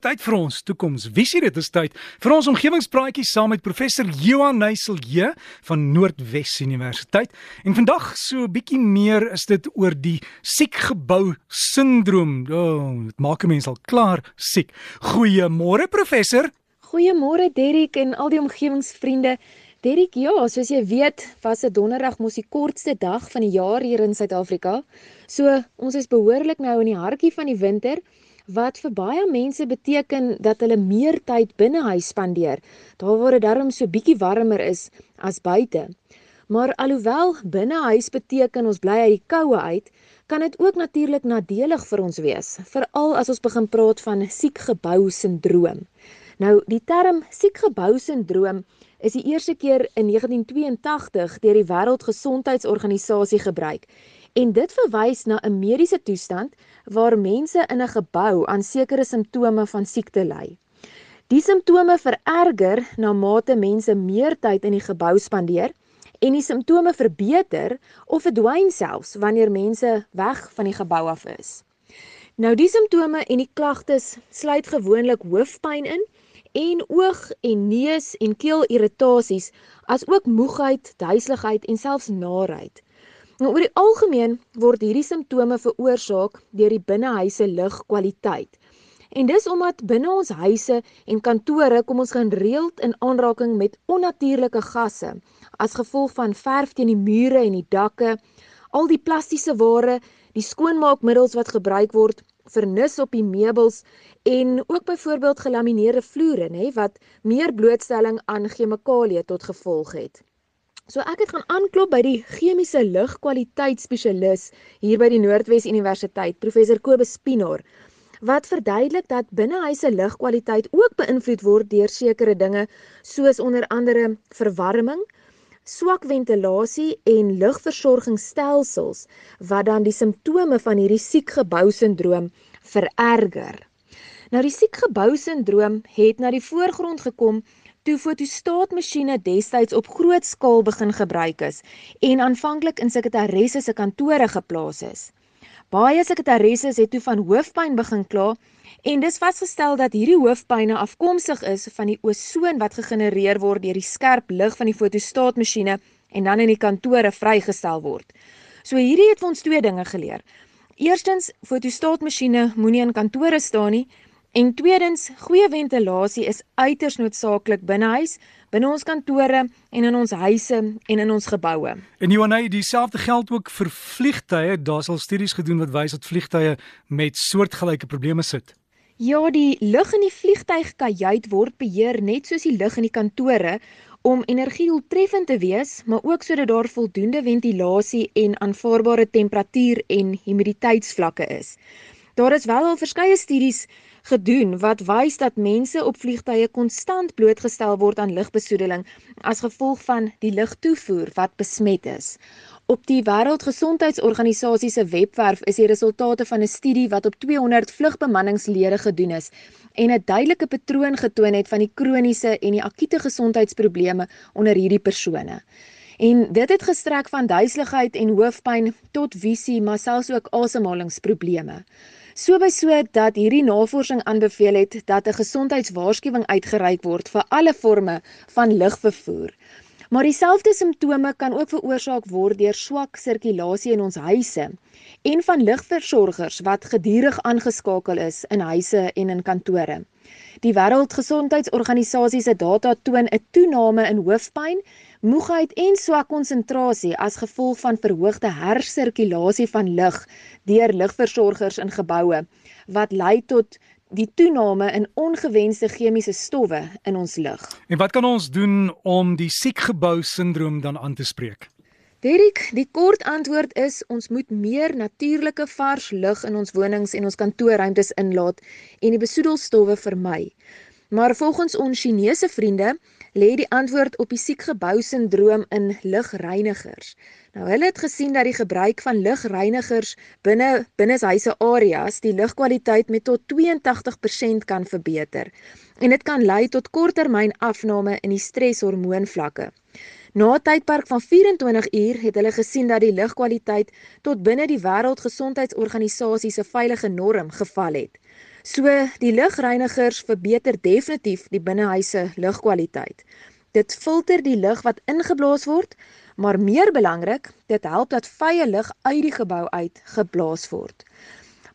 Tyd vir ons toekomsvisie. Dit is tyd vir ons omgewingspraatjie saam met professor Johan Neyselje van Noordwes Universiteit. En vandag so 'n bietjie meer is dit oor die siekgebou sindroom. O, oh, dit maak 'n mens al klaar siek. Goeiemôre professor. Goeiemôre Derrick en al die omgewingsvriende. Derrick, ja, soos jy weet, was 'n donderdag mos die kortste dag van die jaar hier in Suid-Afrika. So, ons is behoorlik nou in die hartjie van die winter wat vir baie mense beteken dat hulle meer tyd binne huis spandeer, daar waar dit darm so bietjie warmer is as buite. Maar alhoewel binne huis beteken ons bly uit die koue uit, kan dit ook natuurlik nadelig vir ons wees, veral as ons begin praat van siekgebou sindroom. Nou, die term siekgebou sindroom is die eerste keer in 1982 deur die Wêreldgesondheidsorganisasie gebruik en dit verwys na 'n mediese toestand waar mense in 'n gebou aan sekere simptome van siekte ly. Die simptome vererger na mate mense meer tyd in die gebou spandeer en die simptome verbeter of verdwyn selfs wanneer mense weg van die gebou af is. Nou die simptome en die klagtes sluit gewoonlik hoofpyn in en oog en neus en keel irritasies as ook moegheid, duiseligheid en selfs naarheid. Nou oor die algemeen word hierdie simptome veroorsaak deur die binnehuise lugkwaliteit. En dis omdat binne ons huise en kantore kom ons gereeld in aanraking met onnatuurlike gasse as gevolg van verf teen die mure en die dakke, al die plastiese ware, die skoonmaakmiddels wat gebruik word, vernis op die meubels en ook byvoorbeeld gelamineerde vloere, nê, wat meer blootstelling aan chemikalieë tot gevolg het. So ek het gaan aanklop by die chemiese lugkwaliteitsspesialis hier by die Noordwes Universiteit, professor Kobus Pinaar, wat verduidelik dat binnehuise lugkwaliteit ook beïnvloed word deur sekere dinge soos onder andere verwarming, swak ventilasie en lugversorgingsstelsels wat dan die simptome van hierdie siekgebou sindroom vererger. Nou die siekgebou sindroom het na die voorgrond gekom toe fotostaatmasjiene destyds op groot skaal begin gebruik is en aanvanklik in sekretaresse se kantore geplaas is. Baie sekretaresse het toe van hoofpyn begin kla en dis vasgestel dat hierdie hoofpyne afkomstig is van die osoon wat gegenereer word deur die skerp lig van die fotostaatmasjiene en dan in die kantore vrygestel word. So hierdie het ons twee dinge geleer. Eerstens, fotostaatmasjiene moenie in kantore staan nie En tweedens, goeie ventilasie is uiters noodsaaklik binne huis, binne ons kantore en in ons huise en in ons geboue. En Johanay, dieselfde geld ook vir vliegtye. Daar's al studies gedoen wat wys dat vliegtye met soortgelyke probleme sit. Ja, die lug in die vliegtuigkajuit word beheer net soos die lug in die kantore om energie doeltreffend te wees, maar ook sodat daar voldoende ventilasie en aanvaarbare temperatuur en humiditeitsvlakke is. Daar is wel al verskeie studies gedoen wat wys dat mense op vliegtye konstant blootgestel word aan lugbesoedeling as gevolg van die lugtoevoer wat besmet is. Op die Wêreldgesondheidsorganisasie se webwerf is die resultate van 'n studie wat op 200 vlugbemanningslede gedoen is en 'n duidelike patroon getoon het van die kroniese en die akute gesondheidsprobleme onder hierdie persone. En dit het gestrek van duiseligheid en hoofpyn tot visie, maar selfs ook asemhalingsprobleme. So by so dat hierdie navorsing aanbeveel het dat 'n gesondheidswaarskuwing uitgereik word vir alle forme van lugvervoer. Maar dieselfde simptome kan ook veroorsaak word deur swak sirkulasie in ons huise en van lugversorgers wat gedurig aangeskakel is in huise en in kantore. Die Wêreldgesondheidsorganisasie se data toon 'n toename in hoofpyn, moegheid en swak konsentrasie as gevolg van verhoogde hersirkulasie van lug deur lugversorgers in geboue wat lei tot die toename in ongewenste chemiese stowwe in ons lug. En wat kan ons doen om die siekgebou sindroom dan aan te spreek? Derek, die kort antwoord is ons moet meer natuurlike vars lug in ons wonings en ons kantoorruimtes inlaat en die besoedelstowwe vermy. Maar volgens ons Chinese vriende lê die antwoord op die siekgebou sindroom in lugreinigers. Nou hulle het gesien dat die gebruik van lugreinigers binne binneshuise areas die lugkwaliteit met tot 82% kan verbeter en dit kan lei tot korttermyn afname in die streshormoonvlakke. Na 'n tydperk van 24 uur het hulle gesien dat die lugkwaliteit tot binne die Wêreldgesondheidsorganisasie se veilige norm geval het. So die lugreinigers verbeter definitief die binnehuise lugkwaliteit. Dit filter die lug wat ingeblaas word, maar meer belangrik, dit help dat vye lug uit die gebou uit geblaas word.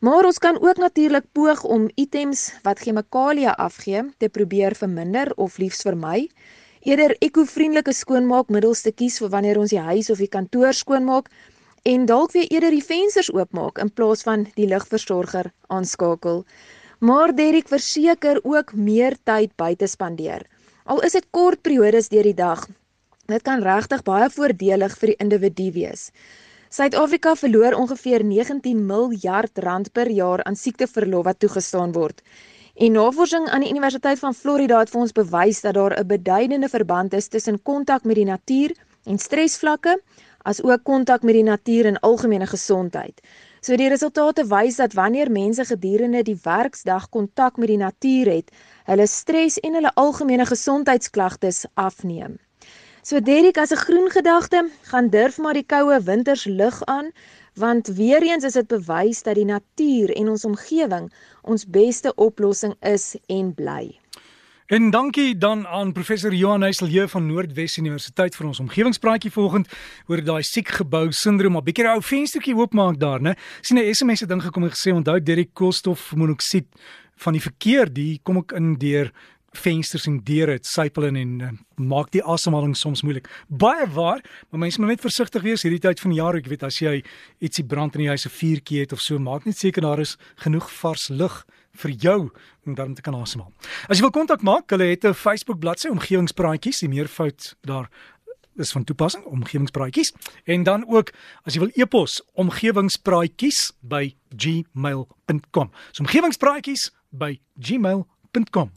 Maar ons kan ook natuurlik poog om items wat chemikalieë afgee te probeer verminder of liefs vermy. Eerder ekovriendelike skoonmaakmiddels te kies vir wanneer ons die huis of die kantoor skoonmaak en dalk weer eerder die vensters oopmaak in plaas van die lugversorger aanskakel. Maar Derek verseker ook meer tyd buite spandeer. Al is dit kort periodes deur die dag. Dit kan regtig baie voordelig vir die individu wees. Suid-Afrika verloor ongeveer 19 miljard rand per jaar aan siekteverlof wat toegestaan word. En navorsing aan die Universiteit van Florida het vir ons bewys dat daar 'n beduidende verband is tussen kontak met die natuur en stresvlakke, as ook kontak met die natuur en algemene gesondheid. So die resultate wys dat wanneer mense gedurende die werksdag kontak met die natuur het, hulle stres en hulle algemene gesondheidsklagtes afneem. So Derek as 'n groen gedagte, gaan durf maar die koue winters lug aan, want weer eens is dit bewys dat die natuur en ons omgewing ons beste oplossing is en bly. En dankie dan aan professor Johan Heiselje van Noordwes Universiteit vir ons omgewingspraatjie vanoggend oor daai siek gebou sindroom. 'n Bietjie ou venstertjie oopmaak daar, né? Sien 'n SMS het ding gekom en gesê onthou Derek koolstofmonoksied van die verkeer, die kom ek in deur vensters en deure het sypel in en uh, maak die asemhaling soms moeilik. Baie waar, maar mense moet net versigtig wees hierdie tyd van die jaar. Ek weet as jy ietsie brand in die huis, 'n vuurtjie het of so, maak net seker daar is genoeg vars lug vir jou om dan te kan asemhaal. As jy wil kontak maak, hulle het 'n Facebook bladsy omgewingspraatjies, die meervoud daar is van toepassing omgewingspraatjies en dan ook as jy wil e-pos omgewingspraatjies by gmail.com. So omgewingspraatjies by gmail.com.